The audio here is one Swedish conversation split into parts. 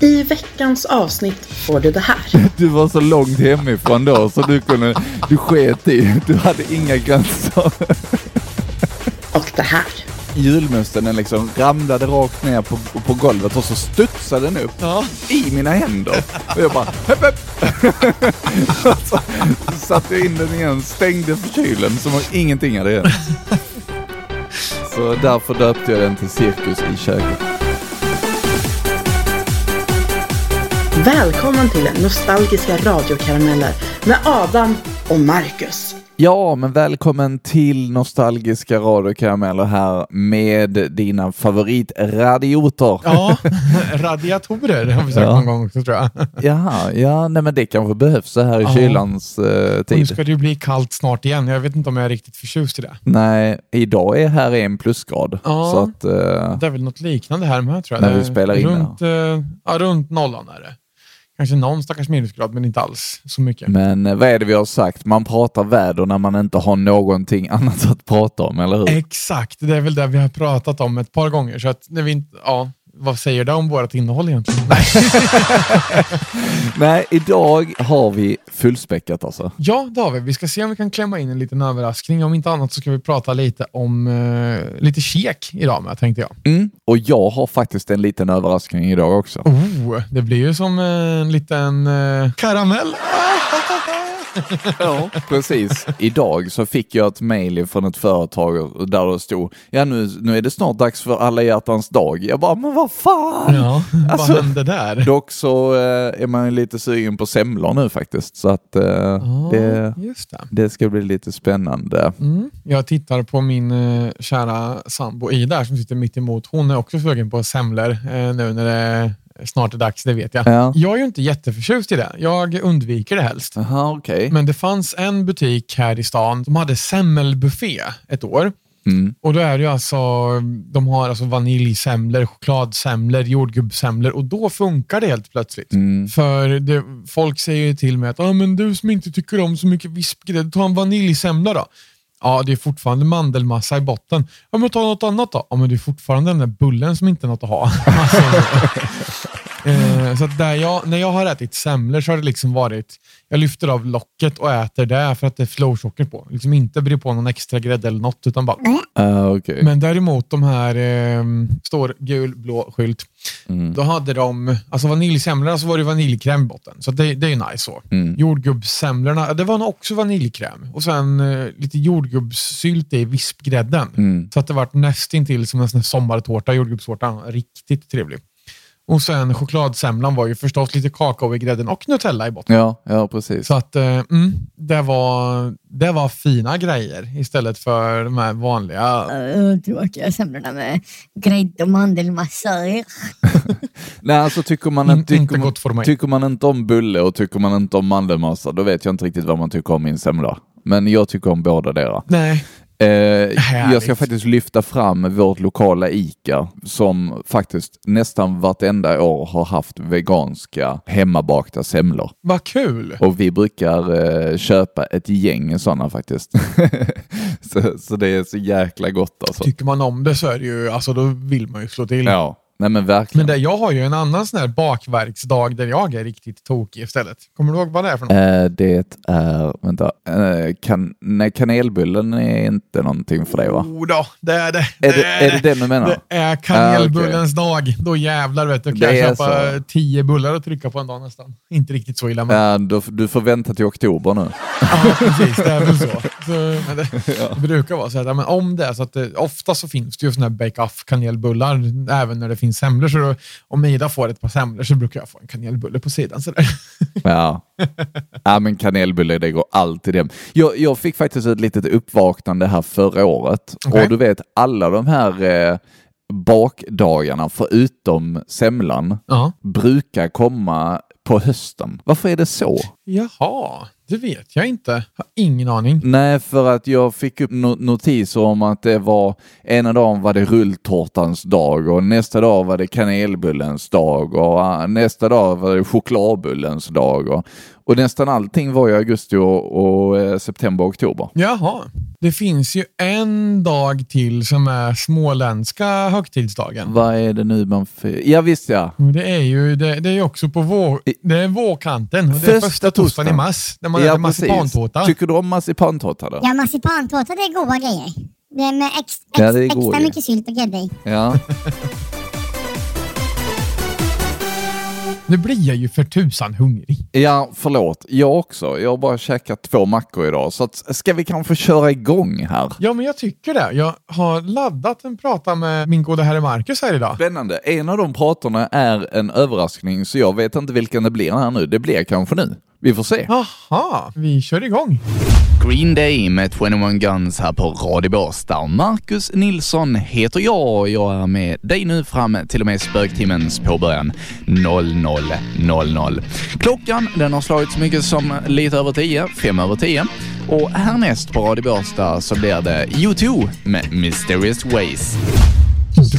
I veckans avsnitt får du det här. Du var så långt hemifrån då så du kunde, du sket i, du hade inga gränser. Och det här. Julmusten den liksom ramlade rakt ner på, på golvet och så studsade den upp Ja. i mina händer. Och jag bara hepp. Och så satte jag in den igen, stängde för kylen som om ingenting hade hänt. Så därför döpte jag den till Cirkus i köket. Välkommen till Nostalgiska radiokarameller med Adam och Marcus. Ja, men välkommen till Nostalgiska radiokarameller här med dina favoritradioter. Ja, radiatorer har vi sagt Ja. någon gång också tror jag. Jaha, ja, nej men det kanske behövs så här i Ja. kylans eh, Och nu tid. ska det ju bli kallt snart igen. Jag vet inte om jag är riktigt förtjust i det. Nej, idag är här en plusgrad. Ja. Så att, eh, Det är väl något liknande här med tror jag. När vi spelar in runt, eh, ja, runt nollan är det. Kanske någon stackars minusgrad, men inte alls så mycket. men eh, vad är det vi har sagt? Man pratar väder när man inte har någonting annat att prata om, eller hur? Exakt, det är väl det vi har pratat om ett par gånger. Så att när vi inte, ja, vad säger det om vårt innehåll egentligen? Nej. Nej, idag har vi fullspäckat alltså. Ja, det har vi. Vi ska se om vi kan klämma in en liten överraskning. Om inte annat så ska vi prata lite om eh, lite kek idag med, tänkte jag. Mm. Och jag har faktiskt en liten överraskning idag också. Oh, det blir ju som en liten eh, karamell. Ja, precis. Idag så fick jag ett mejl från ett företag där det stod ja nu, nu är det snart dags för alla hjärtans dag. Jag bara, men vad fan! Ja, Alltså- vad hände där? Dock så eh, är man lite sugen på semlor nu faktiskt, så att eh, Ja, det, just det. det ska bli lite spännande. Mm. Jag tittar på min eh, kära sambo Ida som sitter mitt emot. Hon är också sugen på semlor eh, nu när det snart är dags, det vet jag. Ja. Jag är ju inte jätteförtjust i det. Jag undviker det helst. Jaha, okej. Men det fanns en butik här i stan som hade semmelbuffé ett år. Mm. Och då är det alltså, de har alltså vaniljsemlor, chokladsemlor, jordgubbssemlor och då funkar det helt plötsligt. Mm. För det, folk säger till mig att ah, men du som inte tycker om så mycket vispgrädde, ta en vaniljsemla då. Ja, det är fortfarande mandelmassa i botten. Ja, men ta något annat då. Ja, men det är fortfarande den där bullen som inte är något att ha. Alltså, eh, så där jag, när jag har ätit semlor så har det liksom varit, jag lyfter av locket och äter det för att det är flowsocker på. Liksom inte bryr på någon extra grädde eller något, utan bara Ah, okej. men däremot de här, eh, står gul, blå skylt, Mm. då hade de, alltså vaniljsemlorna så var det vaniljkräm i botten, så det, det är ju nice så. Mm. Jordgubbssemlorna, det var nog också vaniljkräm och sen eh, lite jordgubbssylt i vispgrädden. Mm. Så att det vart nästintill som en sån sommartårta, jordgubbstårta. Riktigt trevlig. Och sen chokladsemlan var ju förstås lite kakao i grädden och Nutella i botten. Ja, ja precis. Så att, eh, mm, det, var, det var fina grejer istället för de här vanliga Uh, tråkiga semlorna med grädde och mandelmassa. Nej, alltså tycker man, In- inte, tycker, inte man, gott för mig. tycker man inte om bulle och tycker man inte om mandelmassa, då vet jag inte riktigt vad man tycker om i en semla. Men jag tycker om båda deras. Nej, Eh, jag ska faktiskt lyfta fram vårt lokala ICA som faktiskt nästan vartenda år har haft veganska hemmabakta semlor. vad kul! Och vi brukar eh, köpa ett gäng sådana faktiskt. så, så det är så jäkla gott alltså. Tycker man om det så är det ju, alltså då vill man ju slå till. Ja, nej men verkligen. Men det, jag har ju en annan sån här bakverksdag där jag är riktigt tokig istället. Kommer du ihåg vad det är för något? Eh, det är, vänta, eh, kan, nej, kanelbullen är inte någonting för dig va? Oh då, det är det. Är det, är det det du menar? Det är kanelbullens dag. Då jävlar vet du, kan Det jag köpa så. tio bullar och trycka på en dag nästan. Inte riktigt så illa men Ja, du, får vänta till oktober nu. ja, precis, det är väl så. så det, det brukar vara så att ja, men om det är så att det, ofta så finns det ju såna här bake-off kanelbullar även när det finns semlor. Så då, om Ida får ett par semlor så brukar jag få en kanelbulle på sidan. Så där. Ja. ja, men kanelbulle det går alltid hem. Jag, jag fick faktiskt ett litet uppvaknande här förra året. Okej. Och du vet, alla de här eh, bakdagarna förutom semlan Ja. brukar komma på hösten. Varför är det så? Jaha, det vet jag inte. Har ingen aning. Nej, för att jag fick upp no- notiser om att det var ena dagen var det rulltårtans dag och nästa dag var det kanelbullens dag och ah, nästa dag var det chokladbullens dag och, och nästan allting var i augusti och, och eh, september och oktober. Jaha. Det finns ju en dag till som är småländska högtidsdagen. Vad är det nu man... fi- Ja visst ja. Det är ju det, det är också på vår, det är vårkanten. Det är Första torsdagen i mars när man ja, äter marsipantårta. Tycker du om marsipantårta då? Ja, marsipantårta det är goda grejer. Det är med ex, ex, Ja, det är extra goda. mycket sylt och grädde i. Ja. Nu blir jag ju för tusan hungrig. Ja, förlåt. Jag också. Jag har bara käkat två mackor idag. Så att, ska vi kanske köra igång här? Ja, men jag tycker det. Jag har laddat en prata med min gode herre Marcus här idag. Spännande. En av de pratarna är en överraskning, så jag vet inte vilken det blir här nu. Det blir kanske nu. Vi får se. Aha, vi kör igång. Green Day med 21 Guns här på Radio Båstad. Marcus Nilsson heter jag och jag är med dig nu fram till och med spöktimmens påbörjan 00.00. Klockan den har slagit så mycket som lite över 10, fem över 10. Och härnäst på Radio Båstad så blir det U2 med Mysterious Ways.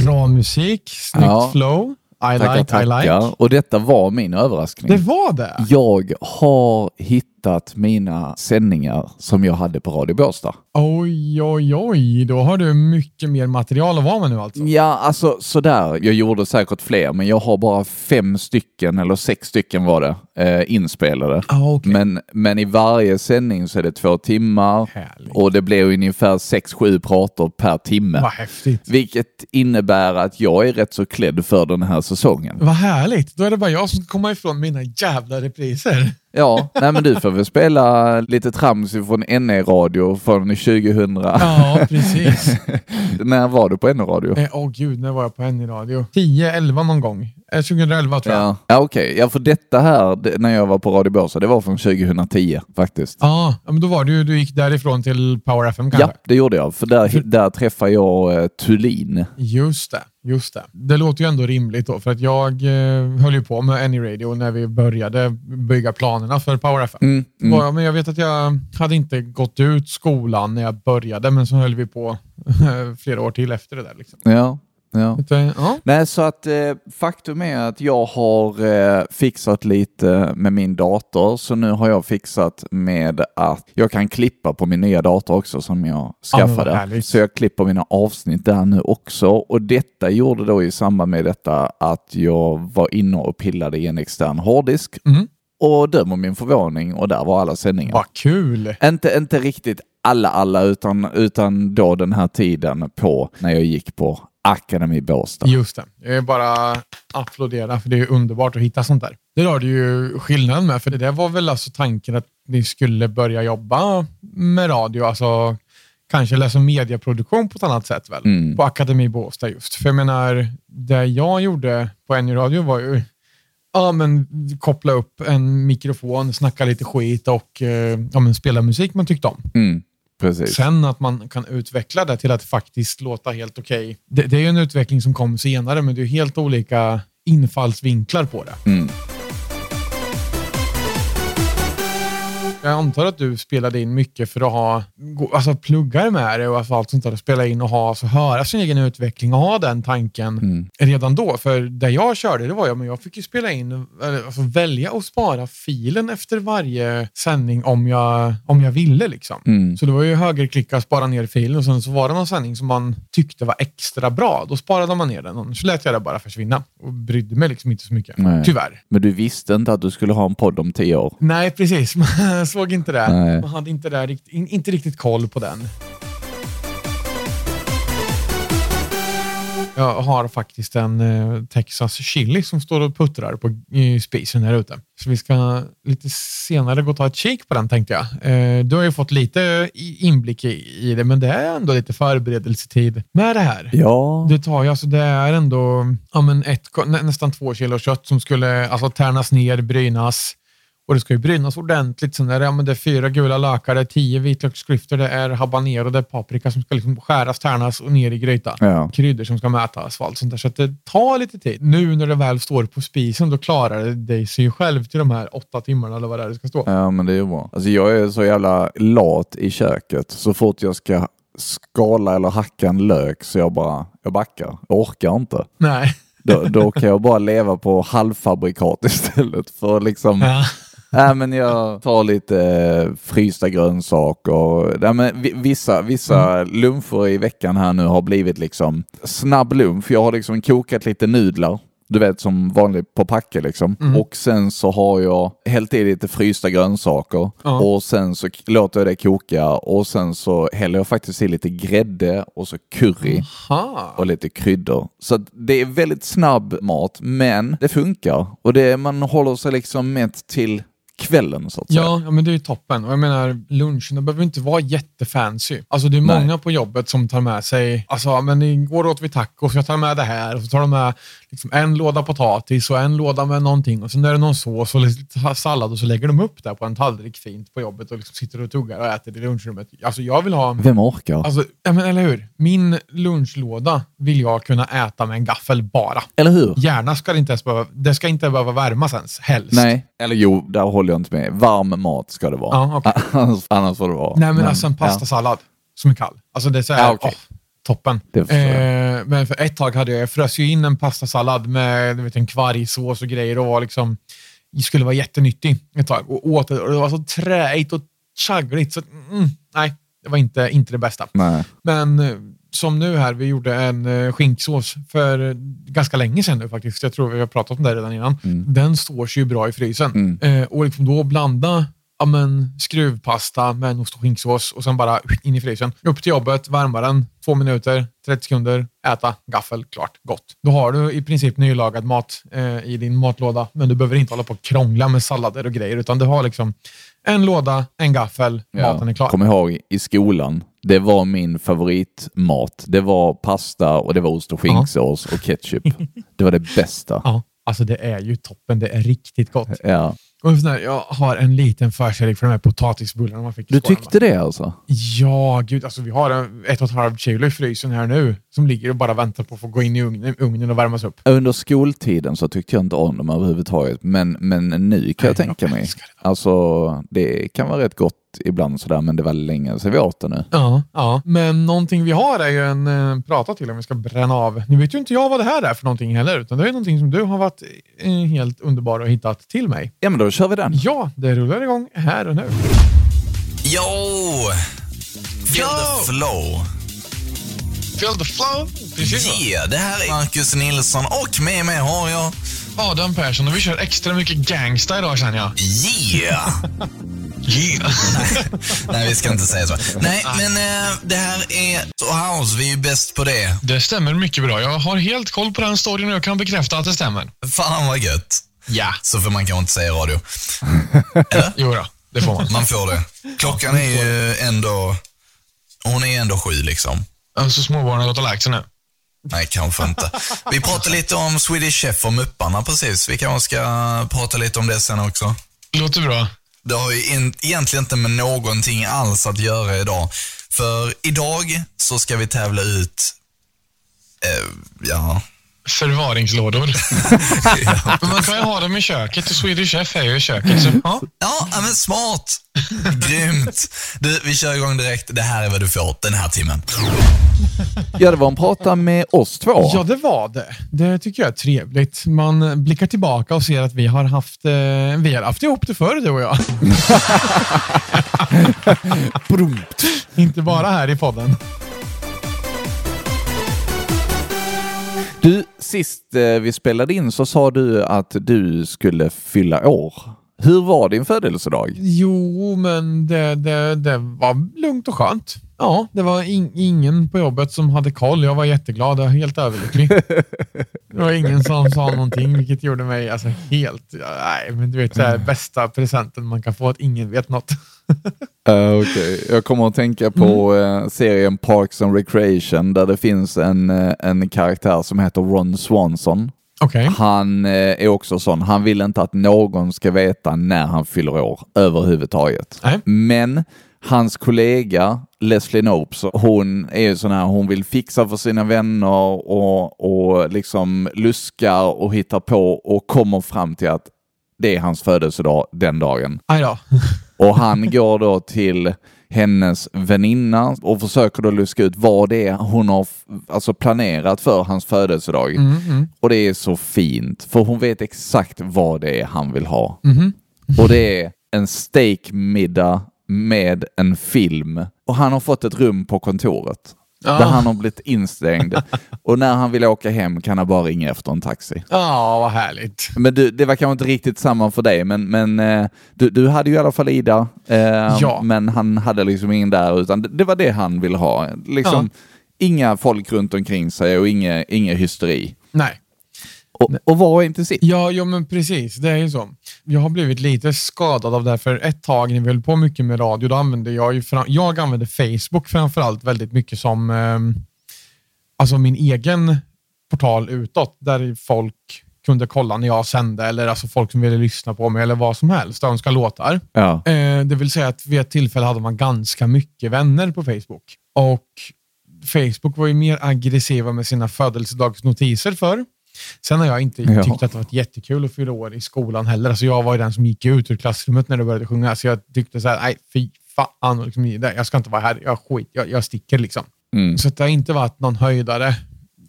Bra musik, snyggt Ja. flow. I Tackar, like, I like. tackar. Och detta var min överraskning. Det var det? Jag har hittat mina sändningar som jag hade på Radio Båstad. Oj, oj, oj. Då har du mycket mer material att vara med nu alltså. Ja, alltså sådär. Jag gjorde säkert fler, men jag har bara fem stycken, eller sex stycken var det, eh, inspelade. Ah, okej. Men, men i varje sändning så är det två timmar Härligt. och det blir ungefär sex, sju prator per timme. Vad häftigt. Vilket innebär att jag är rätt så klädd för den här säsongen. Vad härligt. Då är det bara jag som ska komma ifrån mina jävla repriser. Ja, nej men du får väl spela lite trams från NE-radio från 2000. Ja, precis. När var du på NE-radio? Eh, Åh gud, när var jag på en i radio? 10, 11 någon gång. Eh, 2011 tror jag. Ja, ja okej. Ja, för detta här, det, när jag var på Radio Båstad, det var från 2010 faktiskt. Ja, men då var det ju, du gick därifrån till Power FM kanske? Ja, det gjorde jag. För där, där träffade jag eh, Thulin. Just det, just det. Det låter ju ändå rimligt då, för att jag eh, höll ju på med Any Radio när vi började bygga planerna för Power FM. Mm, mm. Var- Men jag vet att jag hade inte gått ut skolan när jag började, men så höll vi på flera år till efter det där. Liksom. Ja, ja. Eh, ja. Nej, så att eh, faktum är att jag har eh, fixat lite med min dator, så nu har jag fixat med att jag kan klippa på min nya dator också som jag skaffade. härligt. så jag klipper mina avsnitt där nu också. Och detta gjorde då i samband med detta att jag var inne och pillade i en extern hårddisk Mhm. och döm om min förvåning och där var alla sändningar. Vad kul! Inte, inte riktigt alla, alla, utan, utan då den här tiden på när jag gick på Akademi Båstad. Just det. Jag är bara applådera, för det är underbart att hitta sånt där. Det har du ju skillnaden med, för det där var väl alltså tanken att ni skulle börja jobba med radio, alltså kanske läsa medieproduktion på ett annat sätt väl? Mm. På Akademi Båstad just. För jag menar, det jag gjorde på NU Radio var ju Ja, men koppla upp en mikrofon, snacka lite skit och eh, ja, men spela musik man tyckte om. Mm, precis. Sen att man kan utveckla det till att faktiskt låta helt okej. Det, det är ju en utveckling som kom senare, men det är helt olika infallsvinklar på det. Mm. Jag antar att du spelade in mycket för att ha alltså pluggar med det och alltså allt sånt där. Att spela in och ha, alltså höra sin egen utveckling och ha den tanken Mm. redan då. För det jag körde, det var jag, men jag fick ju spela in, alltså välja och spara filen efter varje sändning om jag, om jag ville. liksom. Mm. Så det var ju högerklicka, spara ner filen och sen så var det någon sändning som man tyckte var extra bra. Då sparade man ner den och så lät jag det bara försvinna och brydde mig liksom inte så mycket. Nej. Tyvärr. Men du visste inte att du skulle ha en podd om tio år? Nej, precis. Såg inte det. Nej. Man hade inte, in, inte riktigt koll på den. Jag har faktiskt en eh, Texas chili som står och puttrar på i spisen här ute. Så vi ska lite senare gå och ta ett kik på den tänkte jag. Eh, du har ju fått lite inblick i, i det, men det är ändå lite förberedelsetid med det här. Ja. Det tar ju, alltså det är ändå ja, men ett, nä, nästan två kilo kött som skulle alltså, tärnas ner, brynas Och det ska ju brynas ordentligt. Sen är det, ja, men det är fyra gula lökar, det är tio vitlöksklyftor, det är habanero, det är paprika som ska liksom skäras, tärnas och ner i gryta. Ja. Kryddor som ska mätas och allt sånt där. Så att det tar lite tid. Nu när det väl står på spisen, då klarar det dig sig själv till de här åtta timmarna eller vad det är det ska stå. Ja, men det är ju bra. Alltså jag är så jävla lat i köket. Så fort jag ska skala eller hacka en lök så jag bara, jag backar. Jag orkar inte. Nej. Då, då kan jag bara leva på halvfabrikat istället för liksom Ja. Nej, men jag tar lite eh, frysta grönsaker. Nej, men vi- vissa vissa luncher i veckan här nu har blivit liksom snabb lunch. Jag har liksom kokat lite nudlar. Du vet som vanligt på packe liksom. Och sen så har jag hällt i lite frysta grönsaker. Ja. Och sen så låter jag det koka. Och sen så häller jag faktiskt i lite grädde och så curry Aha. och lite kryddor. Så det är väldigt snabb mat, men det funkar. Och det, man håller sig liksom mätt till kvällen så att säga. Ja, ja, men det är ju toppen. Och jag menar, luncherna behöver inte vara jättefancy. Alltså det är Nej. många på jobbet som tar med sig, alltså men igår åt vi tacos, jag tar med det här. Och så tar de med liksom en låda potatis och en låda med någonting. Och sen är det någon sås och lite sallad och så lägger de upp det på en tallrik fint på jobbet och liksom sitter och tuggar och äter i lunchrummet. Alltså jag vill ha Vem orkar? Alltså, ja, men eller hur? Min lunchlåda vill jag kunna äta med en gaffel bara. Eller hur? Gärna ska det inte ens behöva, det ska inte behöva värmas ens, helst. Nej, eller jo, där håller jag inte med. Varm mat ska det vara. Ja, okej. annars, annars får det vara. Nej, men alltså en pastasallad som är kall. Alltså det är så här, Ja, okej. åh, toppen. Eh, men för ett tag hade jag, jag frös in en pastasallad med du vet, en kvargsås och grejer och var liksom, skulle vara jättenyttig ett tag och åt det och det var så träigt och chaggligt så mm, nej, det var inte, inte det bästa. Nej. Men eh, som nu här, vi gjorde en eh, skinksås för ganska länge sedan nu faktiskt. Jag tror vi har pratat om det redan innan. Den står sig ju bra i frysen. Eh, och liksom då blanda ja, men, skruvpasta med en ost och skinksås och sen bara in i frysen. Upp till jobbet, värma den, två minuter, 30 sekunder, äta, gaffel, klart, gott. Då har du i princip nylagad mat eh, i din matlåda, men du behöver inte hålla på och krångla med sallader och grejer, utan du har liksom en låda, en gaffel, maten är klar. Kom ihåg, i skolan, det var min favoritmat. Det var pasta och det var ost och skinksås och ketchup. Det var det bästa. Ja, alltså det är ju toppen. Det är riktigt gott. Ja. Och sån där, jag har en liten förkärlek för de här potatisbullarna man fick i Du skolan. tyckte det alltså? Ja, gud. Alltså, vi har en, ett och ett halvt kilo i frysen här nu som ligger och bara väntar på att få gå in i ugnen, ugnen och värmas upp. Under skoltiden så tyckte jag inte om dem överhuvudtaget, men, men nu kan jag Nej, tänka jag mig. älskar det. Alltså, det kan vara rätt gott ibland sådär, men det var länge sedan vi åt det nu. Ja, ja. Men någonting vi har är ju en eh, prata till om vi ska bränna av. Nu vet ju inte jag vad det här är för någonting heller, utan det är någonting som du har varit eh, helt underbar och hittat till mig. Ja, men då kör vi den. Ja, det rullar igång här och nu. Yo! Feel the flow. Feel the flow. Precis. Yeah, det här är Marcus Nilsson och med mig har jag... Adam Persson och vi kör extra mycket gangsta idag känner jag. Yeah! Yeah. Nej, vi ska inte säga så. Nej, men eh, det här är So House. Vi är ju bäst på det. Det stämmer mycket bra. Jag har helt koll på den storyn och jag kan bekräfta att det stämmer. Fan vad gött. Ja. Så får man kanske inte säga i radio. Jo då, det får man. Man får det. Klockan är ju ändå... Hon är ändå sju liksom. Så småbarnen har gått och lagt sig nu. Nej, kanske inte. Vi pratade lite om Swedish Chef och Mupparna precis. Vi kanske ska prata lite om det sen också. Låter bra. Det har ju in, egentligen inte med någonting alls att göra idag. För idag så ska vi tävla ut, eh, ja, Förvaringslådor. Men man kan ju ha dem i köket och Swedish Chef är ju i köket. Så, ja. ja, ja, men smart. Grymt. Du, vi kör igång direkt. Det här är vad du får den här timmen. Ja, det var en prata med oss två. ja, det var det. Det tycker jag är trevligt. Man blickar tillbaka och ser att vi har haft, eh, vi har haft ihop det förr du och jag. Inte bara här i podden. Du, sist eh, vi spelade in så sa du att du skulle fylla år. Hur var din födelsedag? Jo, men det, det, det var lugnt och skönt. Ja, det var in, ingen på jobbet som hade koll. Jag var jätteglad och helt överlycklig. Det var ingen som sa någonting, vilket gjorde mig alltså, helt... Nej, men du vet, så här, bästa presenten man kan få, att ingen vet något. Uh, Okej, Jag kommer att tänka på eh, serien Parks and Recreation där det finns en, eh, en karaktär som heter Ron Swanson. Okej. Han eh, är också sån, han vill inte att någon ska veta när han fyller år överhuvudtaget. Nej. Men hans kollega Leslie Nopes, hon är ju sån här, hon vill fixa för sina vänner och, och liksom luskar och hittar på och kommer fram till att det är hans födelsedag den dagen. Aj då. Och han går då till hennes väninna och försöker då luska ut vad det är hon har alltså planerat för hans födelsedag. Mm, mm, Och det är så fint, för hon vet exakt vad det är han vill ha. mhm. Och det är en steakmiddag med en film. Och han har fått ett rum på kontoret. Ja. Där han har blivit instängd. Och när han vill åka hem kan han bara ringa efter en taxi. Ja, vad härligt. Men du, det var kanske inte riktigt samma för dig, men, men eh, du, du hade ju i alla fall Ida. Eh, Ja. Men han hade liksom ingen där, utan det, det var det han ville ha. Liksom, Inga folk runt omkring sig och inga, inga hysteri. Nej. Och, och till sitt. Ja, ja, men precis. Det är ju så. Jag har blivit lite skadad av det här, för ett tag när vi höll på mycket med radio, då använde jag ju fram, jag använde Facebook framförallt väldigt mycket som ehm, alltså min egen portal utåt, där folk kunde kolla när jag sände, eller alltså folk som ville lyssna på mig, eller vad som helst, önska låtar. Ja. Eh, det vill säga att vid ett tillfälle hade man ganska mycket vänner på Facebook. Och Facebook var ju mer aggressiva med sina födelsedagsnotiser för. Sen har jag inte Ja. tyckt att det varit jättekul att fylla år i skolan heller. Alltså jag var ju den som gick ut ur klassrummet när det började sjunga. Så jag tyckte så här, nej fy fan, liksom, jag ska inte vara här. Jag skit, jag, jag sticker liksom. Mm. Så det har inte varit någon höjdare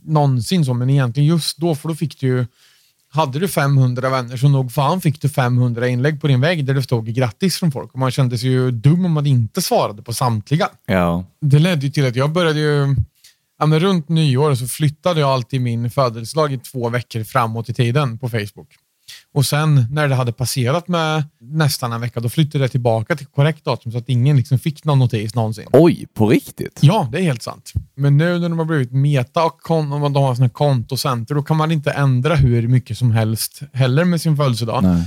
någonsin så, men egentligen just då, för då fick du ju hade du 500 vänner så nog fan fick du 500 inlägg på din vägg där det stod grattis från folk. Och man kände sig ju dum om man inte svarade på samtliga. Ja. Det ledde ju till att jag började ju... Ja, men runt nyår så flyttade jag alltid min födelsedag i två veckor framåt i tiden på Facebook. Och sen när det hade passerat med nästan en vecka, då flyttade jag tillbaka till korrekt datum så att ingen liksom fick någon notis någonsin. Oj, på riktigt? Ja, det är helt sant. Men nu när de har blivit meta och kon- och de har såna kontocenter, då kan man inte ändra hur mycket som helst heller med sin födelsedag. Nej.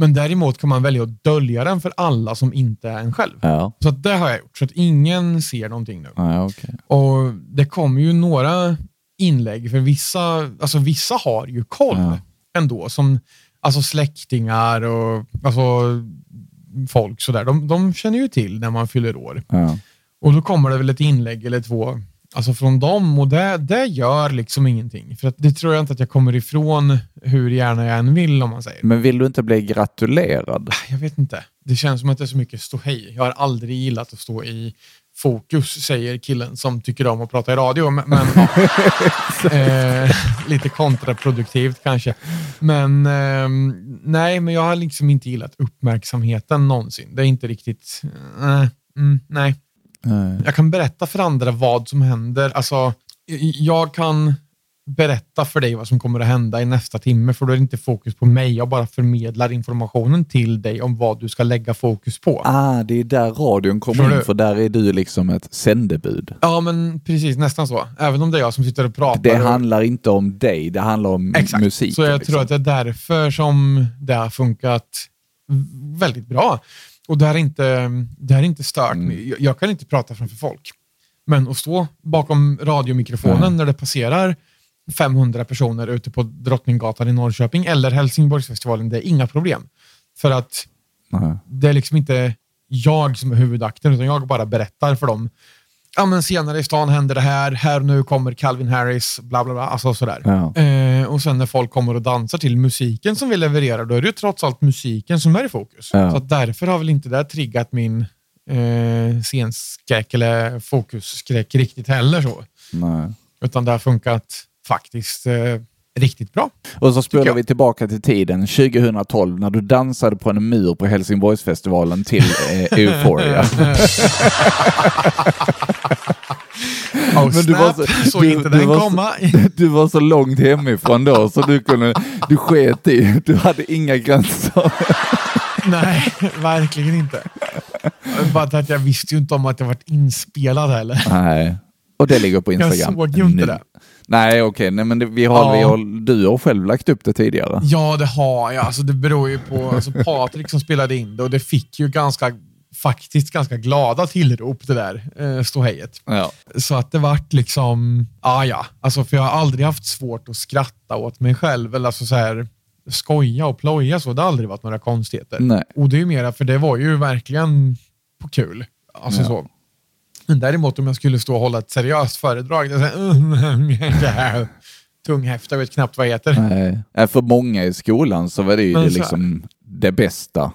Men däremot kan man välja att dölja den för alla som inte är en själv. Ja. Så det har jag gjort, så att ingen ser någonting nu. Ja, okej. Och Det kommer ju några inlägg, för vissa, alltså vissa har ju koll Ja. ändå. Som alltså släktingar och alltså, folk sådär. De, de känner ju till när man fyller år. Ja. Och då kommer det väl ett inlägg eller två alltså från dem och det, det gör liksom ingenting. För att det tror jag inte att jag kommer ifrån hur gärna jag än vill om man säger. Men vill du inte bli gratulerad? Jag vet inte. Det känns som att det är så mycket ståhej. Jag har aldrig gillat att stå i fokus, säger killen som tycker om att prata i radio. Men, men eh, lite kontraproduktivt kanske. Men ehm, nej, men jag har liksom inte gillat uppmärksamheten någonsin. Det är inte riktigt... eh, mm, nej. Nej. Jag kan berätta för andra vad som händer. Alltså, jag kan berätta för dig vad som kommer att hända i nästa timme, för då är det inte fokus på mig. Jag bara förmedlar informationen till dig om vad du ska lägga fokus på. Ah, det är där radion kommer Tror in, du? för där är du liksom ett sändebud. Ja, men precis nästan så. Även om det är jag som sitter och pratar. Det och- handlar inte om dig, det handlar om Exakt. musik. Så jag liksom. tror att det är därför som det har funkat väldigt bra. Och det har inte, det har inte stört Mm. Jag, jag kan inte prata framför folk. Men att stå bakom radiomikrofonen Mm. när det passerar 500 personer ute på Drottninggatan i Norrköping eller Helsingborgsfestivalen, det är inga problem. För att Nej. det är liksom inte jag som är huvudakten, utan jag bara berättar för dem. Ja, men senare i stan händer det här, här och nu kommer Calvin Harris, bla bla bla. Alltså sådär. Ja. Eh, och sen när folk kommer och dansar till musiken som vi levererar, då är det ju trots allt musiken som är i fokus. Ja. Så därför har väl inte det triggat min eh, scenskräck eller fokusskräck riktigt heller. så. Nej. Utan det har funkat faktiskt eh, riktigt bra. Och så spolar jag. vi tillbaka till tiden 2012 när du dansade på en mur på Helsingborgsfestivalen till eh, Euphoria. Oh, Men du var så- såg du- inte du den var så- komma. Du var så långt hemifrån då så du kunde, du sket i, du hade inga gränser. Nej, verkligen inte. Bara att jag visste ju inte om att det varit inspelad heller. Nej. Och det ligger på Jag Instagram. såg ju inte nu. det. Nej, okej, nej men det, vi har, Ja. vi har, du har själv lagt upp det tidigare. Ja, det har jag. Alltså, det beror ju på alltså, Patrik som spelade in det och det fick ju ganska faktiskt ganska glada tillrop det där eh, ståhejet. Ja. Så att det vart liksom, ah, ja, alltså för jag har aldrig haft svårt att skratta åt mig själv. Eller alltså så här, skoja och ploja så. Det har aldrig varit några konstigheter. Nej. Och det är ju mera, för det var ju verkligen på kul. Alltså Ja. så. Men däremot om jag skulle stå och hålla ett seriöst föredrag, det är så här, tunghäfta, jag vet knappt vad det heter. Nej. Nej, För många i skolan så var det ju det, liksom det bästa.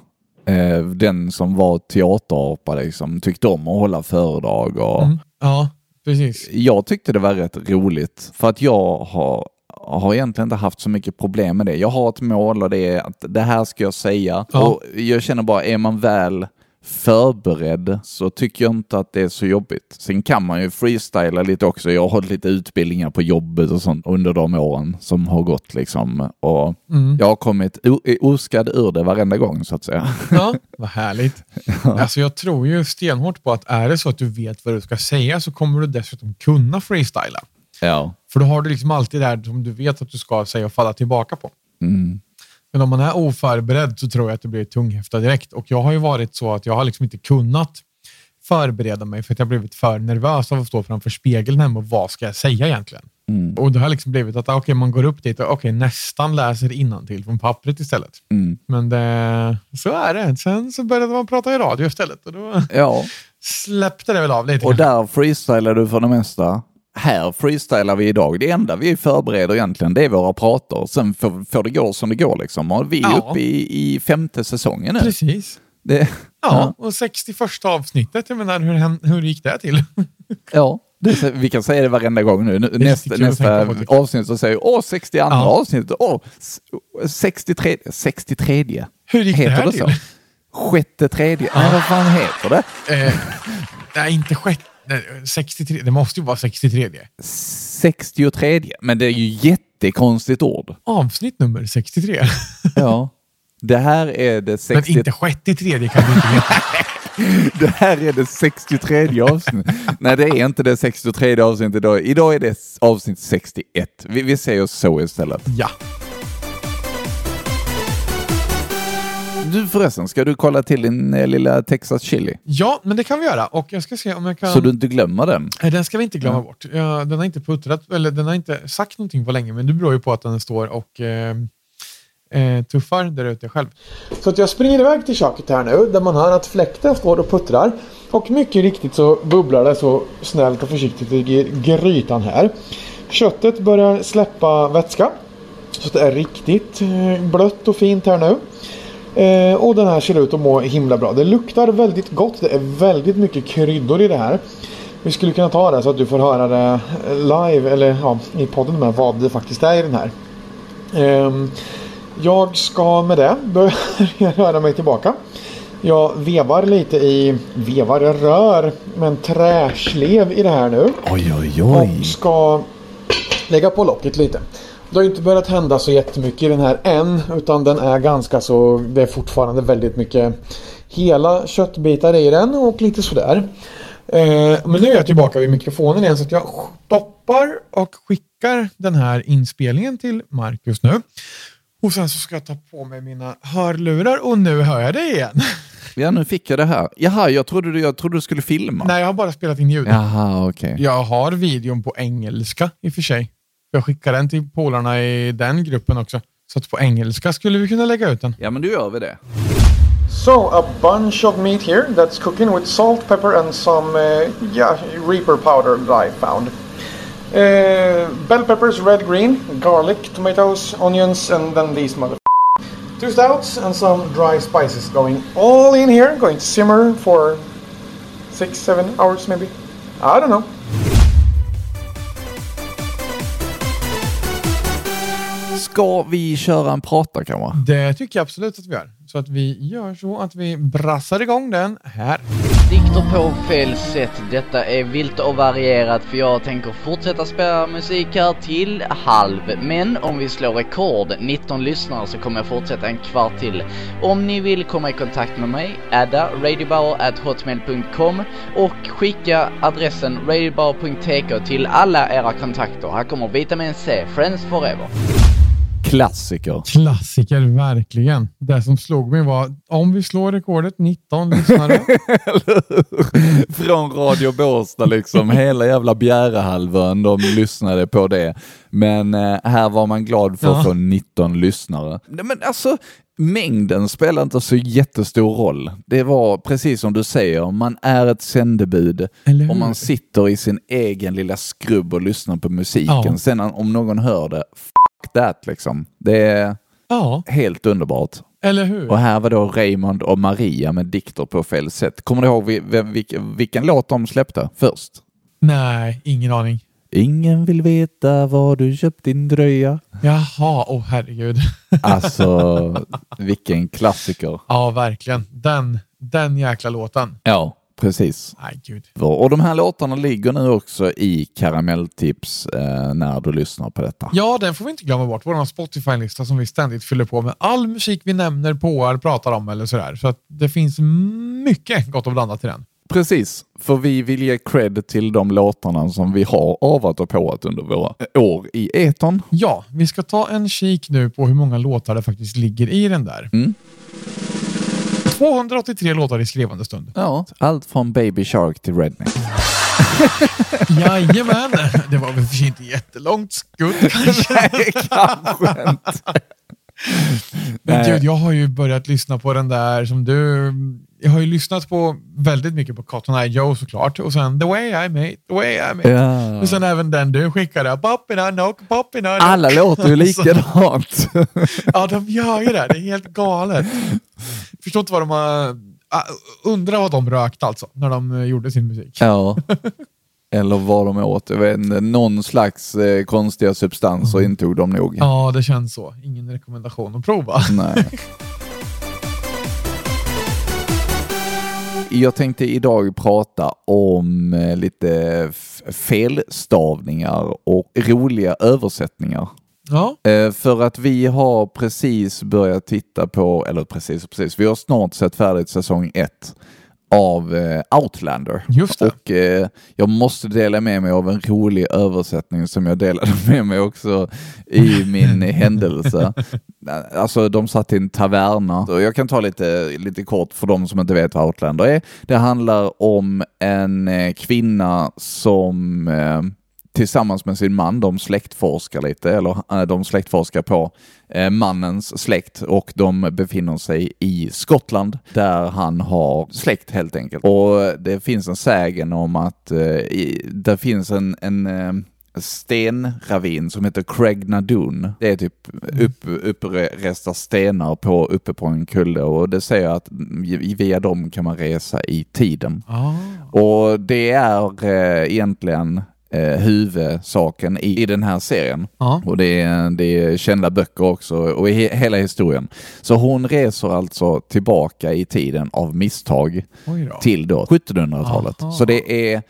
Eh, Den som var teaterapa liksom, tyckte om att hålla föredrag. Och Mm. Ja, precis. Jag tyckte det var rätt roligt för att jag har, har egentligen inte haft så mycket problem med det. Jag har ett mål och det är att det här ska jag säga. Ja. Och jag känner bara, är man väl förberedd så tycker jag inte att det är så jobbigt. Sen kan man ju freestyla lite också. Jag har hållit lite utbildningar på jobbet och sånt under de åren som har gått liksom. Och Mm. jag har kommit oskadd ur det varenda gång så att säga. Ja, vad härligt. Alltså jag tror ju stenhårt på att är det så att du vet vad du ska säga så kommer du dessutom kunna freestyla. Ja. För då har du liksom alltid det här som du vet att du ska säga och falla tillbaka på. Mm. Men om man är oförberedd så tror jag att det blir tunghäfta direkt. Och jag har ju varit så att jag har liksom inte kunnat förbereda mig för att jag blivit för nervös av att stå framför spegeln hemma och vad ska jag säga egentligen? Mm. Och det har liksom blivit att okej, man går upp dit och okej, nästan läser innantill från pappret istället. Mm. Men det, så är det. Sen så började man prata i radio istället och då Ja. släppte det väl av lite. Och där freestylar du för det mesta. Här freestylar vi idag. Det enda vi förbereder egentligen, det är våra prater. Sen får, får det gå som det går liksom. Och vi är Ja. uppe i, i femte säsongen nu. Precis. Det, Ja, och 61 avsnittet, jag menar, hur, hur gick det till? ja. Det, vi kan säga det varenda gång nu. Är Nästa, tycker avsnitt så säger vi åh, 62 Ja. avsnittet, åh, s- 63, 63. Hur gick det heter här det till? så? Sjätte tredje, nej vad fan heter det? Eh, nej, inte sjätte. Nej, 63. Det måste ju vara 63. 63, men det är ju jättekonstigt ord. Avsnitt nummer 63. Ja. Det här är det Men 60, inte 63 kan du inte heta. det här är det 63 avsnittet. Nej, det är inte det 63 avsnittet idag. Idag är det avsnitt 61. Vi, vi säger så istället. Ja. Du förresten, ska du kolla till din eh, lilla Texas chili? ja, men det kan vi göra. Och jag ska se om jag kan... Så du inte glömmer den? Nej, Den ska vi inte glömma bort. Ja, den har inte puttrat, eller den har inte sagt någonting på länge, men det beror ju på att den står och eh, eh, tuffar där ute själv. Så att jag springer iväg till köket här nu, där man hör att fläkten står och puttrar. Och mycket riktigt så bubblar det så snällt och försiktigt i gr- grytan här. Köttet börjar släppa vätska. Så det är riktigt eh, blött och fint här nu. Eh, och den här ser ut att må himla bra. Det luktar väldigt gott. Det är väldigt mycket kryddor i det här. Vi skulle kunna ta det så att du får höra det eh, live eller ja, i podden med vad det faktiskt är i den här. Ehm, jag ska med det börja röra mig tillbaka. Jag vevar lite i, vevar, jag rör med en träslev i det här nu. Oj, oj, Och ska lägga på locket lite. Det har ju inte börjat hända så jättemycket i den här än. Utan den är ganska så, det är fortfarande väldigt mycket hela köttbitar i den och lite sådär. Eh, men nu är jag tillbaka vid mikrofonen igen så att jag stoppar och skickar den här inspelningen till Marcus nu. Och sen så ska jag ta på mig mina hörlurar och nu hör jag det igen. Ja, nu fick jag det här. Jaha, jag trodde du, jag trodde du skulle filma. Nej, jag har bara spelat in ljud. Jaha, okej. Jag har videon på engelska i och för sig. Jag skickar den till polarna i den gruppen också. Så att på engelska skulle vi kunna lägga ut den. Ja, men då gör vi det. So a bunch of meat here that's cooking with salt, pepper and some uh, yeah reaper powder that I found. Uh, bell peppers, red, green, garlic, tomatoes, onions, and then these mother. Two stouts and some dry spices going all in here. Going to simmer for six, seven hours maybe. I don't know. Ska vi köra en pratarkammare? Det tycker jag absolut att vi gör. Så att vi gör så att vi brassar igång den här. Dikter på fel sätt. Detta är vilt och varierat för jag tänker fortsätta spela musik här till halv. Men om vi slår rekord, 19 lyssnare, så kommer jag fortsätta en kvart till. Om ni vill komma i kontakt med mig, adda radiobauer.hotmail.com och skicka adressen radiobauer.tk till alla era kontakter. Här kommer Vitamin C, Friends Forever. Klassiker. Klassiker, verkligen. Det som slog mig var om vi slår rekordet 19 lyssnare. Från Radio Båstad liksom, hela jävla Bjärehalvön, de lyssnade på det. Men eh, här var man glad för att Ja. få 19 lyssnare. Men alltså, mängden spelar inte så jättestor roll. Det var precis som du säger, man är ett sändebud och man sitter i sin egen lilla skrubb och lyssnar på musiken. Ja. Sen om någon hör det, fuck that liksom. Det är Ja, helt underbart. eller hur? Och här var då Raymond och Maria med dikter på fel sätt. Kommer du ihåg vem- vilken, vilken låt de släppte först? Nej, ingen aning. Ingen vill veta var du köpt din dröja. Jaha, åh herregud. Alltså, vilken klassiker. Ja, verkligen. Den, den jäkla låten. Ja, precis. Nej, gud. Och de här låtarna ligger nu också i karamelltips eh, när du lyssnar på detta. Ja, den får vi inte glömma bort. Vår Spotify-lista som vi ständigt fyller på med all musik vi nämner, påar, pratar om eller sådär. Så att det finns mycket gott och blandat i den. Precis, för vi vill ge cred till de låtarna som vi har avat och påat under våra år i eton. Ja, vi ska ta en kik nu på hur många låtar det faktiskt ligger i den där. Mm. 283 låtar i skrivande stund. Ja, allt från Baby Shark till Redneck. Jajamän! Det var väl för sig inte jättelångt skutt kanske. Nej, kanske inte. Men gud, jag har ju börjat lyssna på den där som du... Jag har ju lyssnat på väldigt mycket på Cotton Eye Joe såklart. Och sen The Way I Made, The Way I Made. Ja. Och sen även den du skickade. Poppina knock, poppina knock. Alla låter ju likadant. Ja, de gör ju det. Det är helt galet. Förstår inte vad de har... Ah, Undrar vad de rökte alltså, när de eh, gjorde sin musik. ja. Eller vad de åt. Jag vet inte. Någon slags eh, konstiga substanser intog de nog. Ja, det känns så. Ingen rekommendation att prova. Nej. Jag tänkte idag prata om eh, lite felstavningar och roliga översättningar. Ja, Eh, För att vi har precis börjat titta på, eller precis precis, vi har snart sett färdigt säsong ett av eh, Outlander. just det. Och eh, jag måste dela med mig av en rolig översättning som jag delade med mig också i min händelse. Alltså de satt i en taverna. Jag kan ta lite, lite kort för de som inte vet vad Outlander är. Det handlar om en eh, kvinna som eh, tillsammans med sin man, de släktforskar lite, eller eh, de släktforskar på eh, mannens släkt och de befinner sig i Skottland där han har släkt helt enkelt. Och det finns en sägen om att eh, det finns en, en stenravin som heter Craig Nadoon. Det är typ upp, uppresta stenar på, uppe på en kulle och det säger att via dem kan man resa i tiden. Ah. Och det är eh, egentligen eh, huvudsaken i, i den här serien. Ja. Och det är, det är kända böcker också och he, hela historien. Så hon reser alltså tillbaka i tiden av misstag då. till då 1700-talet. Aha. Så det är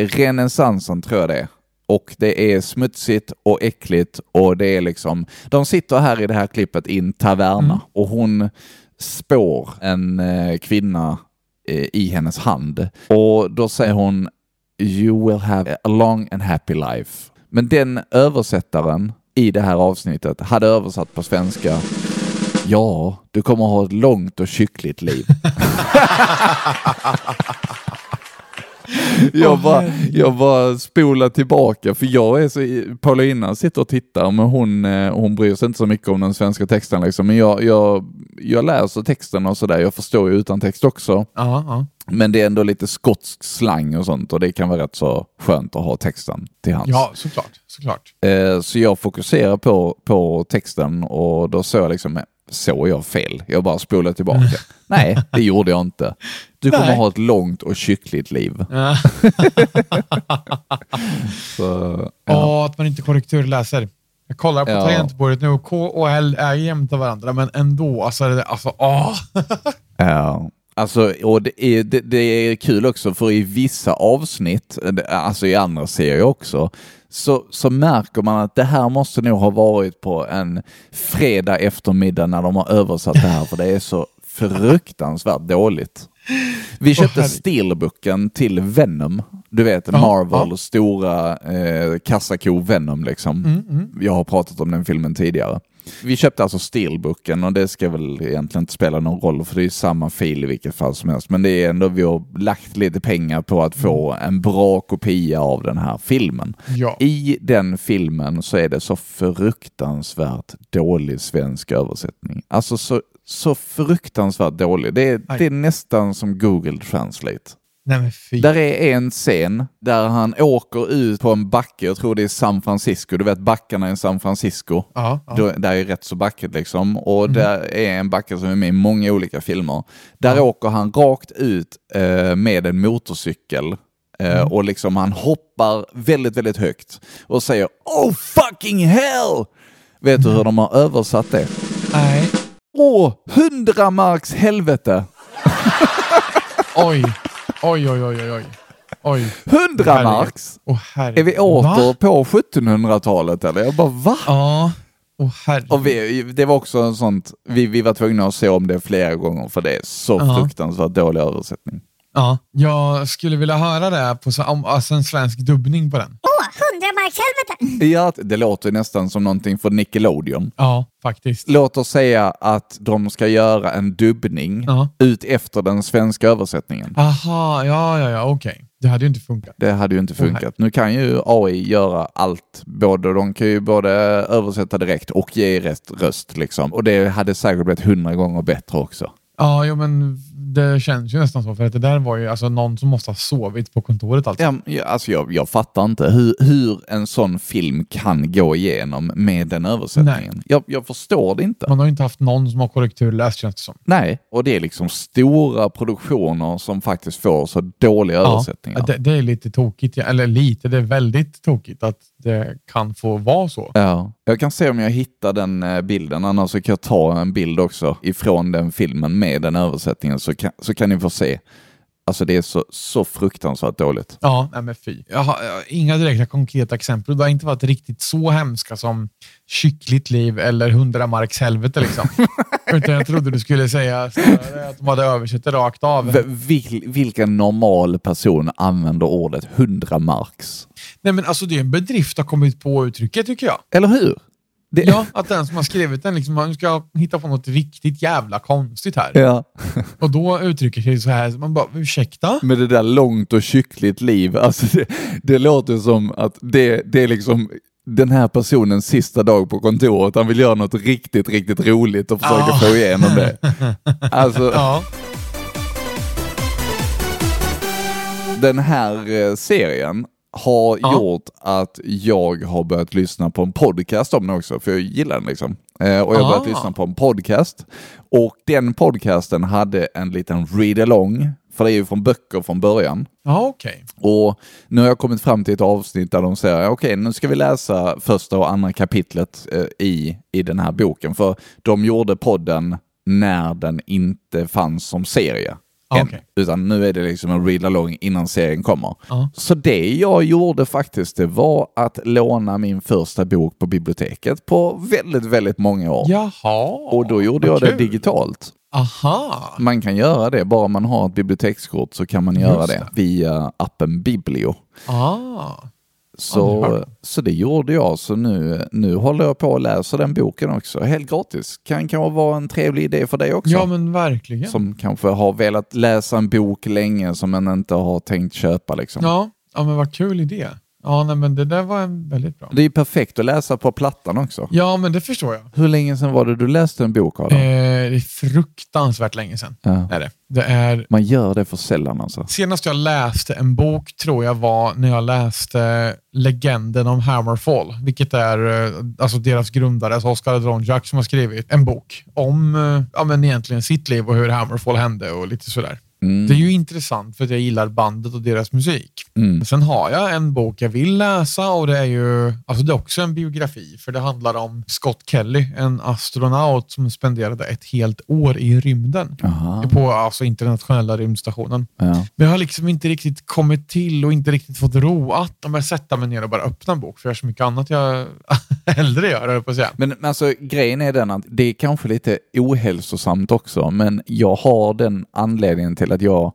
renässansen tror jag det är. Och det är smutsigt och äckligt och det är liksom, de sitter här i det här klippet i en taverna Mm. och hon spår en eh, kvinna eh, i hennes hand. Och då säger hon You will have a long and happy life. Men den översättaren i det här avsnittet hade översatt på svenska Ja, du kommer ha ett långt och kyckligt liv. jag, bara, jag bara spolar tillbaka för jag är så, Paulina sitter och tittar men hon, eh, hon bryr sig inte så mycket om den svenska texten liksom. Men jag, jag, jag läser texten och sådär, jag förstår ju utan text också. Ja, ja. Men det är ändå lite skotsk slang och sånt och det kan vara rätt så skönt att ha texten till hands. ja, såklart. såklart. Eh, Så jag fokuserar på, på texten och då såg jag liksom, såg jag fel? Jag bara spolade tillbaka. Nej, det gjorde jag inte. Du kommer Nej. ha ett långt och kyckligt liv. Ja. Så, Och att man inte korrekturläser. Jag kollar på Ja. tangentbordet nu och K och L är jämte varandra, men ändå. Alltså, är det, alltså åh. Ja. Alltså, och det är, det, det är kul också för i vissa avsnitt, alltså i andra serier också, så, så märker man att det här måste nog ha varit på en fredag eftermiddag när de har översatt det här, för det är så fruktansvärt dåligt. Vi köpte herregud. steelbooken till Venom. Du vet Ja, Marvel, ja. stora eh, kassako Venom liksom. Mm, mm. Jag har pratat om den filmen tidigare. Vi köpte alltså Steelbooken och det ska väl egentligen inte spela någon roll för det är samma fil i vilket fall som helst. Men det är ändå, vi har lagt lite pengar på att få en bra kopia av den här filmen. Ja. I den filmen så är det så fruktansvärt dålig svensk översättning. Alltså så, så fruktansvärt dålig. Det är, det är nästan som Google Translate. Nej. Där är en scen där han åker ut på en backe, jag tror det är San Francisco, du vet backarna i San Francisco. Ja, ja. Då, där är rätt så backigt liksom. Och där är en backe som är med i många olika filmer. Där Ja. åker han rakt ut eh, med en motorcykel. Eh, Och liksom han hoppar väldigt, väldigt högt och säger Oh fucking hell! Vet du hur de har översatt det? Nej. Åh, hundra marks helvete! Oj. Oj, oj, oj, oj, oj. Oj. Hundra Herregud. marks! Åh herregud. Är vi åter Va? på 1700-talet eller? Jag bara va? Ja. Herregud. Och vi, det var också en sånt, vi, vi var tvungna att se om det flera gånger för det är så Ja. fruktansvärt dålig översättning. Ja. Jag skulle vilja höra det på alltså en svensk dubbning på den. Åh, hundramarkshelvete! Ja, det låter nästan som någonting för Nickelodeon. Ja, faktiskt. Låt oss säga att de ska göra en dubbning Ja. ut efter den svenska översättningen. Aha, ja, ja, ja, okej. Det hade ju inte funkat. Det hade ju inte funkat. Nu kan ju AI göra allt. Både, de kan ju både översätta direkt och ge rätt röst. Liksom. Och det hade säkert blivit hundra gånger bättre också. Ja, jo, men det känns ju nästan så. För att det där var ju alltså någon som måste ha sovit på kontoret alltså. Ja, alltså jag, jag fattar inte hur, hur en sån film kan gå igenom med den översättningen. Jag, jag förstår det inte. Man har ju inte haft någon som har korrekturläst känns det som. Nej, och det är liksom stora produktioner som faktiskt får så dåliga översättningar. Ja, det, det är lite tokigt. Eller lite, det är väldigt tokigt att det kan få vara så. Ja, jag kan se om jag hittar den eh, bilden, annars så kan jag ta en bild också ifrån den filmen med den översättningen så kan, så kan ni få se. Alltså det är så, så fruktansvärt dåligt. Ja, nej men fy. Jag har, jag har inga direkta konkreta exempel. Det har inte varit riktigt så hemska som kyckligt liv eller hundra marks helvete liksom. Utan jag trodde du skulle säga att de hade översatt det rakt av. Vil, vilken normal person använder ordet hundra marks? Nej men alltså det är en bedrift att ha kommit på uttrycket tycker jag. Eller hur? Det, Ja, att den som har skrivit den liksom, man ska hitta på något riktigt jävla konstigt här. ja. Och då uttrycker sig så här, så man bara, ursäkta? Med det där långt och kyckligt liv. Alltså det, det låter som att det, det är liksom den här personens sista dag på kontoret. Han vill göra något riktigt, riktigt roligt och försöka Ja. få igenom det. Alltså, Ja. den här eh, serien har Ja. gjort att jag har börjat lyssna på en podcast om den också, för jag gillar den liksom. Eh, och jag har Ah. börjat lyssna på en podcast. Och den podcasten hade en liten read-along, för det är ju från böcker från början. Ja, okej. Och nu har jag kommit fram till ett avsnitt där de säger okej, nu ska vi läsa första och andra kapitlet eh, i, i den här boken. För de gjorde podden när den inte fanns som serie. Ah, okej. Utan nu är det liksom en read-along innan serien kommer. Ja. Så det jag gjorde faktiskt, det var att låna min första bok på biblioteket på väldigt, väldigt många år. Jaha. Och då gjorde jag vad det kul. digitalt. Aha. Man kan göra det, bara man har ett bibliotekskort så kan man göra Just det, det. via appen Biblio. Ah. Så, Aldrig hört. så det gjorde jag, så nu, nu håller jag på att läsa den boken också, helt gratis. Kan kanske vara en trevlig idé för dig också. Ja, men verkligen. Som kanske har velat läsa en bok länge som man inte har tänkt köpa. Liksom. Ja, ja, men vad kul idé. Ja, nej, men det där var en väldigt bra. Det är perfekt att läsa på plattan också. Ja, men det förstår jag. Hur länge sedan var det du läste en bok Adam? Eh, det är fruktansvärt länge sedan. Ja. Är det. det är Man gör det för sällan alltså. Senast jag läste en bok tror jag var när jag läste Legenden om Hammerfall, vilket är eh, alltså deras grundare, alltså Oscar Adronjak, som har skrivit en bok om eh, ja, men egentligen sitt liv och hur Hammerfall hände och lite sådär. Mm. Det är ju intressant för att jag gillar bandet och deras musik. Mm. Sen har jag en bok jag vill läsa och det är ju alltså det är också en biografi för det handlar om Scott Kelly, en astronaut som spenderade ett helt år i rymden Aha. på alltså internationella rymdstationen. Ja. Men jag har liksom inte riktigt kommit till och inte riktigt fått ro att om jag sätter mig ner och bara öppnar en bok, för jag har så mycket annat jag hellre gör, på att säga. Men men alltså grejen är den att det är kanske lite ohälsosamt också, men jag har den anledningen till att jag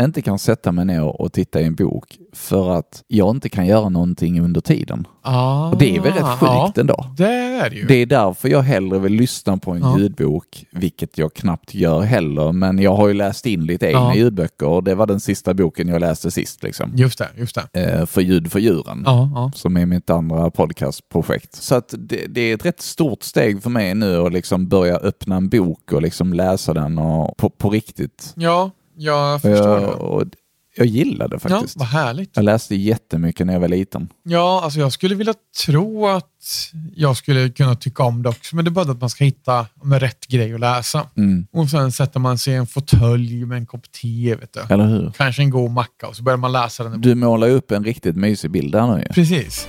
inte kan sätta mig ner och titta i en bok för att jag inte kan göra någonting under tiden. Ah, Och det är väl rätt sjukt ja, ändå. Det är det ju. Det är därför jag hellre vill lyssna på en Ja. ljudbok, vilket jag knappt gör heller. Men jag har ju läst in lite egna Ja. ljudböcker och det var den sista boken jag läste sist. Liksom. Just det, just det. Eh, för ljud för djuren. Ja. Som är mitt andra podcastprojekt. Så att det, det är ett rätt stort steg för mig nu att liksom börja öppna en bok och liksom läsa den och på, på riktigt. Ja, jag förstår jag, och jag gillar det Ja, faktiskt. vad härligt. Jag läste jättemycket när jag var liten. Ja, alltså jag skulle vilja tro att jag skulle kunna tycka om det också, men det är bara att man ska hitta med rätt grej att läsa. Mm. Och sen sätter man sig i en fåtölj med en kopp te, vet du. Eller hur? Kanske en god macka och så börjar man läsa den. Du målar upp en riktigt mysig bild där nu ju. Precis.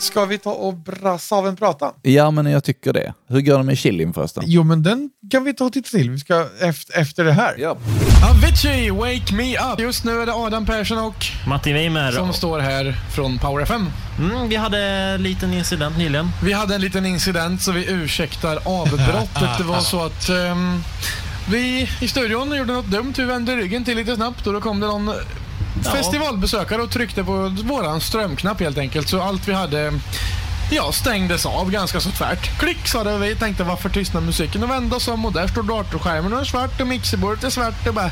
Ska vi ta och brassa av en prata? Ja, men jag tycker det. Hur går det med chilin förresten? Jo, men den kan vi ta och titta till. Vi ska efter, efter det här. Ja. Avicii, Wake Me Up! Just nu är det Adam Persson och Martin Weimer. som står här från Power FM. Mm, vi hade en liten incident nyligen. Vi hade en liten incident så vi ursäktar avbrottet. Det var så att ehm, vi i studion gjorde något dumt. Vi vände ryggen till lite snabbt och då kom det någon festivalbesökare och tryckte på våran strömknapp helt enkelt. Så allt vi hade Ja, stängdes av ganska så tvärt. Klick sa det och vi tänkte varför tystnar musiken och vände oss om och där står datorskärmen och är svart och mixerbordet är svart och bara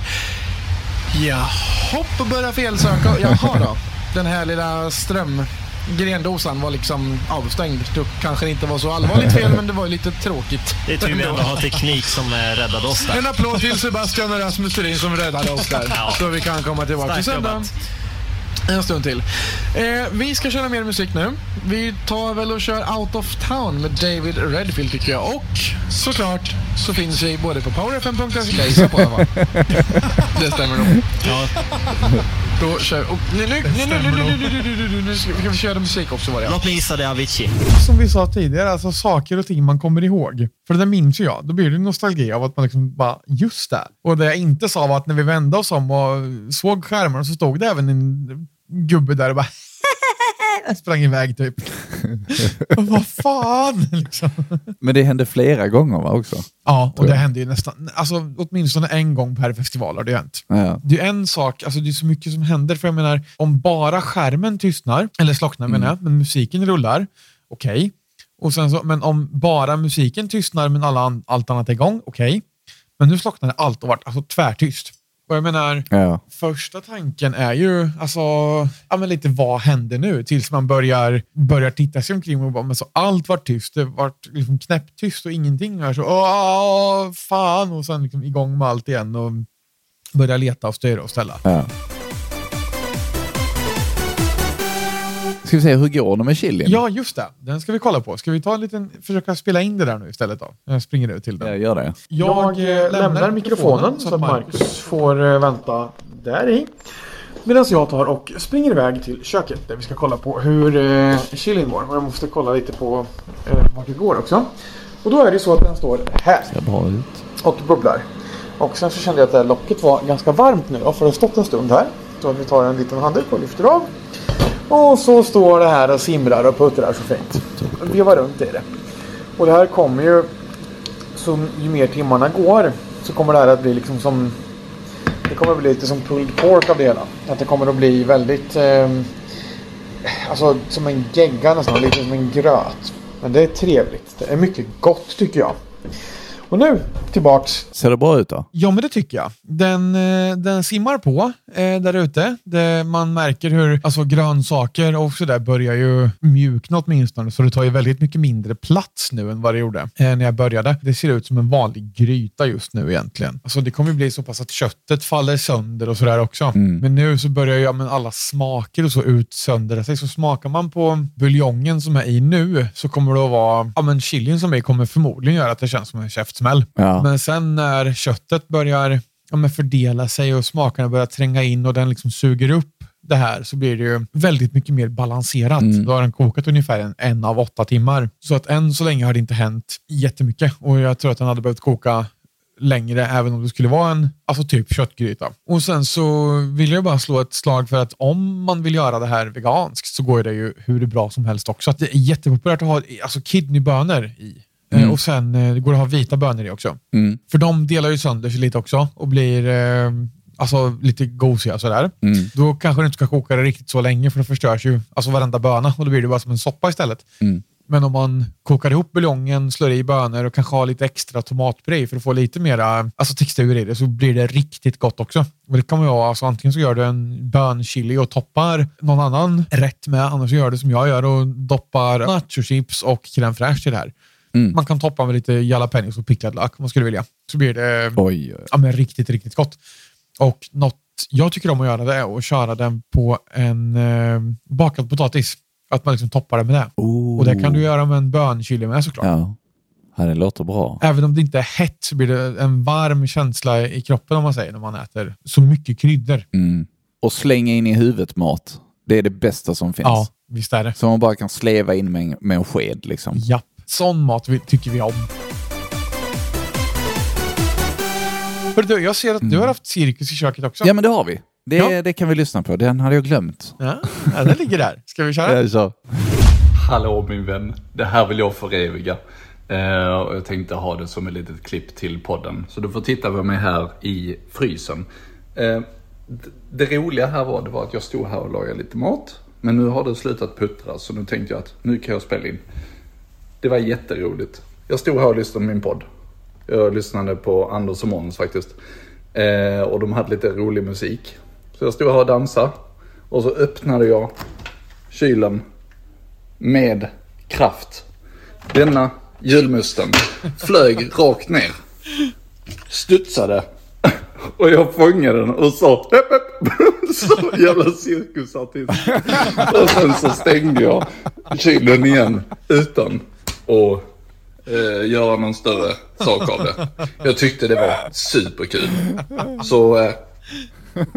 Jaha, och börja felsöka. Jaha då. Den här lilla ström strömgrendosan var liksom avstängd. Det kanske inte var så allvarligt fel, men det var ju lite tråkigt. Det är tur vi ändå har teknik som eh, räddade oss där. En applåd till Sebastian och Rasmus Thurin som räddade oss där. Ja. Så vi kan komma tillbaka till Starkt jobbat. En stund till. Eh, vi ska köra mer musik nu. Vi tar väl och kör Out of Town med David Redfield tycker jag. Och såklart så finns vi både på powerfm.se på alla Det stämmer nog. Ja. Då kör vi. Nu, nu, nu, nu, nu, nu, nu, nu ska vi köra musik också var det. Låt mig gissa det Avicii. Som vi sa tidigare, alltså saker och ting man kommer ihåg. För det minns ju jag. Då blir det nostalgi av att man liksom bara, just det. Och det jag inte sa var att när vi vände oss om och såg skärmarna så stod det även en gubbe där och bara sprang iväg typ. Vad fan liksom. Men det hände flera gånger va, också? Ja, och det jag. händer ju nästan, alltså åtminstone en gång per festival har det hänt. Ja. Det är en sak, alltså det är så mycket som händer. För jag menar, om bara skärmen tystnar, eller slocknar menar jag, men musiken rullar, okej. Och sen så, men om bara musiken tystnar men alla allt annat är igång, okej. Men nu slocknade allt och vart alltså, tvärtyst. Och jag menar, Ja. första tanken är ju alltså, ja, men lite vad händer nu? Tills man börjar, börjar titta sig omkring och bara, men så allt var tyst. Det var liksom knäpptyst och ingenting. Här, så, åh, fan! Och sen liksom igång med allt igen och börja leta och styra och ställa. ja. Ska vi se, hur går det med chilin? Ja, just det. Den ska vi kolla på. Ska vi ta en liten, försöka spela in det där nu istället då? Jag springer ut till den. Jag gör det. Jag eh, lämnar mikrofonen så att Marcus får eh, vänta där i. Medan jag tar och springer iväg till köket där vi ska kolla på hur eh, chilin går. Och jag måste kolla lite på eh, vart det går också. Och då är det så att den står här Ser bra ut. och bubblar. Och sen så kände jag att det här locket var ganska varmt nu då, för det har stått en stund här. Så vi tar en liten handduk och lyfter av. Och så står det här och simrar och puttrar så fint. Vevar runt i det. Och det här kommer ju, Så ju mer timmarna går, så kommer det här att bli liksom som det kommer att bli lite som pulled pork av det hela. Att det kommer att bli väldigt eh, Alltså som en gegga nästan, lite som en gröt. Men det är trevligt. Det är mycket gott tycker jag. Och nu tillbaks. Ser det bra ut då? Ja, men det tycker jag. Den, eh, den simmar på eh, där ute. Man märker hur alltså, grönsaker och sådär börjar ju mjukna åtminstone. Så det tar ju väldigt mycket mindre plats nu än vad det gjorde eh, när jag började. Det ser ut som en vanlig gryta just nu egentligen. Alltså, det kommer bli så pass att köttet faller sönder och sådär också. Men nu så börjar ju men alla smaker och så ut sönder sig. Så smakar man på buljongen som är i nu så kommer det att vara, ja men chilin som är kommer förmodligen göra att det känns som en käftsmäll. Ja. Men sen när köttet börjar ja, fördela sig och smakerna börjar tränga in och den liksom suger upp det här så blir det ju väldigt mycket mer balanserat. Då har den kokat ungefär en, en av åtta timmar. Så att än så länge har det inte hänt jättemycket och jag tror att den hade behövt koka längre även om det skulle vara en alltså typ köttgryta. Och sen så vill jag bara slå ett slag för att om man vill göra det här veganskt så går det ju hur bra som helst också. Att det är jättepopulärt att ha alltså kidneybönor i Mm. Och sen eh, det går det att ha vita bönor i också. Mm. För de delar ju sönder sig lite också och blir eh, alltså, lite gosiga sådär. Mm. Då kanske du inte ska koka det riktigt så länge för då förstörs ju alltså varenda böna och då blir det bara som en soppa istället. Mm. Men om man kokar ihop buljongen, slår i bönor och kanske har lite extra tomatpuré för att få lite mera alltså textur i det så blir det riktigt gott också. Och det kan man göra, alltså antingen så gör du en bönchili och toppar någon annan rätt med, annars så gör du som jag gör och doppar nachochips och crème fraîche till det här. Mm. Man kan toppa med lite jalapenos och picklad lök om man skulle vilja. Så blir det Oj, oj. ja, men riktigt, riktigt gott. Och något jag tycker om att göra det är att köra den på en eh, bakad potatis. Att man liksom toppar det med det. Oh. Och det kan du göra med en bönchili med såklart. Ja. ja, det låter bra. Även om det inte är hett så blir det en varm känsla i kroppen om man säger när man äter så mycket kryddor. Mm. Och slänga in i huvudet mat. Det är det bästa som finns. Ja, visst är det. Som man bara kan sleva in med, med en sked liksom. Japp. Sån mat vi, tycker vi om. Hörru du, jag ser att du har haft cirkus i köket också. Ja, men det har vi. Det, Ja. det kan vi lyssna på. Den hade jag glömt. Ja, ja den ligger där. Ska vi köra? så. Hallå min vän, det här vill jag föreviga. Och jag tänkte ha det som ett litet klipp till podden. Så du får titta på mig här i frysen. D- det roliga här var, det var att jag stod här och lagade lite mat. Men nu har det slutat puttra så nu tänkte jag att nu kan jag spela in. Det var jätteroligt. Jag stod här och lyssnade på min podd. Jag lyssnade på Anders och Måns faktiskt. Eh, och de hade lite rolig musik. Så jag stod här och dansade. Och så öppnade jag kylen med kraft. Denna julmusten flög rakt ner. Studsade. Och jag fångade den och sa hepp, hepp. Så jävla cirkusartist. Och sen så stängde jag kylen igen utan och eh, göra någon större sak av det. Jag tyckte det var superkul. Så eh,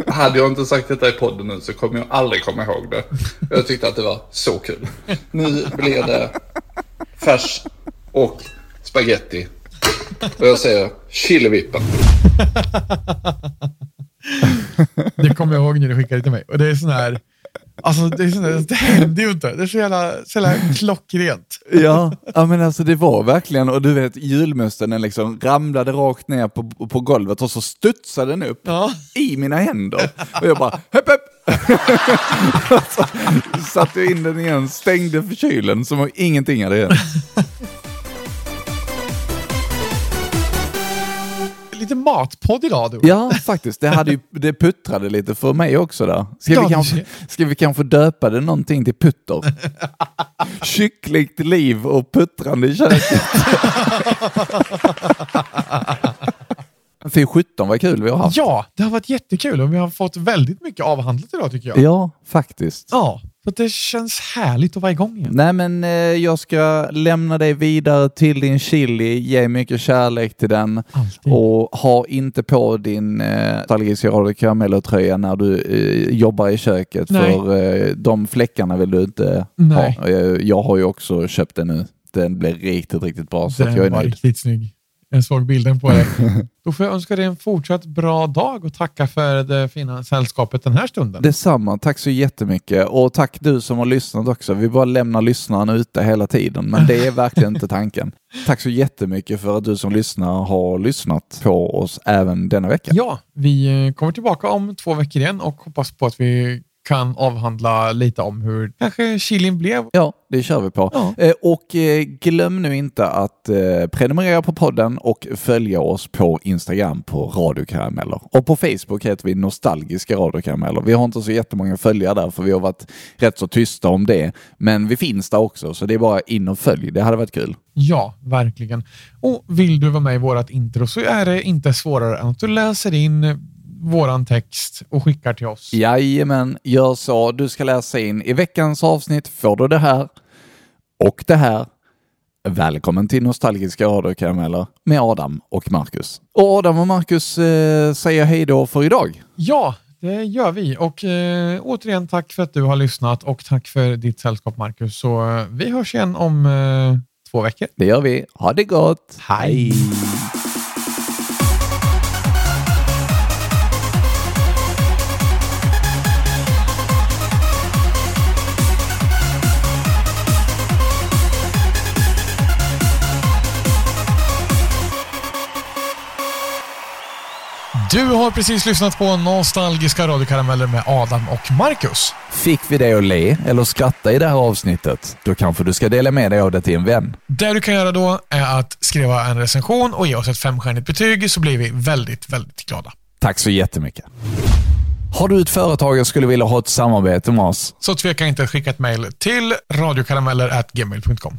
hade jag inte sagt detta i podden nu så kommer jag aldrig komma ihåg det. Jag tyckte att det var så kul. Nu blir det färs och spaghetti. Och jag säger chilivippen. Det kommer jag ihåg när du skickade till mig. Och det är sån här... Alltså det, är sån här, det händer ju inte. Det är så jävla, så jävla klockrent. Ja, ja, men alltså det var verkligen, och du vet julmusten den liksom ramlade rakt ner på, på golvet och så studsade den upp Ja. i mina händer. Och jag bara, hepp hepp! så satte in den igen, stängde för kylen som om ingenting hade hänt. Lite matpodd idag du. Ja, faktiskt. Det, hade ju, det puttrade lite för mig också där. Ska, Ja, vi kanske, ska vi kanske döpa det någonting till putter? Kyckligt liv och puttrande i köket. Fy 17 vad kul vi har haft. Ja, det har varit jättekul och vi har fått väldigt mycket avhandlat idag tycker jag. Ja, faktiskt. Ja, för det känns härligt att vara igång igen. Nej men eh, jag ska lämna dig vidare till din chili, ge mycket kärlek till den Alltid. och ha inte på din eh, nostalgiska Radio Caramello-tröja när du eh, jobbar i köket Nej. för eh, de fläckarna vill du inte Nej. ha. Jag, jag har ju också köpt den nu. Den blev riktigt, riktigt bra så att jag är Den var nöjd. riktigt snygg. Jag såg bilden på dig. Då får jag önska dig en fortsatt bra dag och tacka för det fina sällskapet den här stunden. Detsamma, tack så jättemycket och tack du som har lyssnat också. Vi bara lämnar lyssnaren ute hela tiden, men det är verkligen inte tanken. Tack så jättemycket för att du som lyssnar har lyssnat på oss även denna vecka. Ja, vi eh, kommer tillbaka om två veckor igen och hoppas på att vi kan avhandla lite om hur kanske chilin blev. Ja, det kör vi på. Ja. Eh, och eh, glöm nu inte att eh, prenumerera på podden och följa oss på Instagram på Radiokarameller. Och på Facebook heter vi Nostalgiska Radiokarameller. Vi har inte så jättemånga följare där för vi har varit rätt så tysta om det. Men vi finns där också så det är bara in och följ. Det hade varit kul. Ja, verkligen. Och vill du vara med i vårt intro så är det inte svårare än att du läser in våran text och skickar till oss. Jajamän, gör så. Du ska läsa in. I veckans avsnitt får du det här och det här. Välkommen till Nostalgiska radiokarameller med Adam och Marcus. Och Adam och Marcus eh, säger hej då för idag. Ja, det gör vi. Och eh, återigen tack för att du har lyssnat och tack för ditt sällskap Marcus. Så eh, vi hörs igen om eh, två veckor. Det gör vi. Ha det gott. Hej. Du har precis lyssnat på Nostalgiska radiokarameller med Adam och Marcus. Fick vi dig att le eller skratta i det här avsnittet? Då kanske du ska dela med dig av det till en vän. Det du kan göra då är att skriva en recension och ge oss ett femstjärnigt betyg så blir vi väldigt, väldigt glada. Tack så jättemycket. Har du ett företag och skulle vilja ha ett samarbete med oss? Så tveka inte att skicka ett mejl till radiokarameller.gmail.com.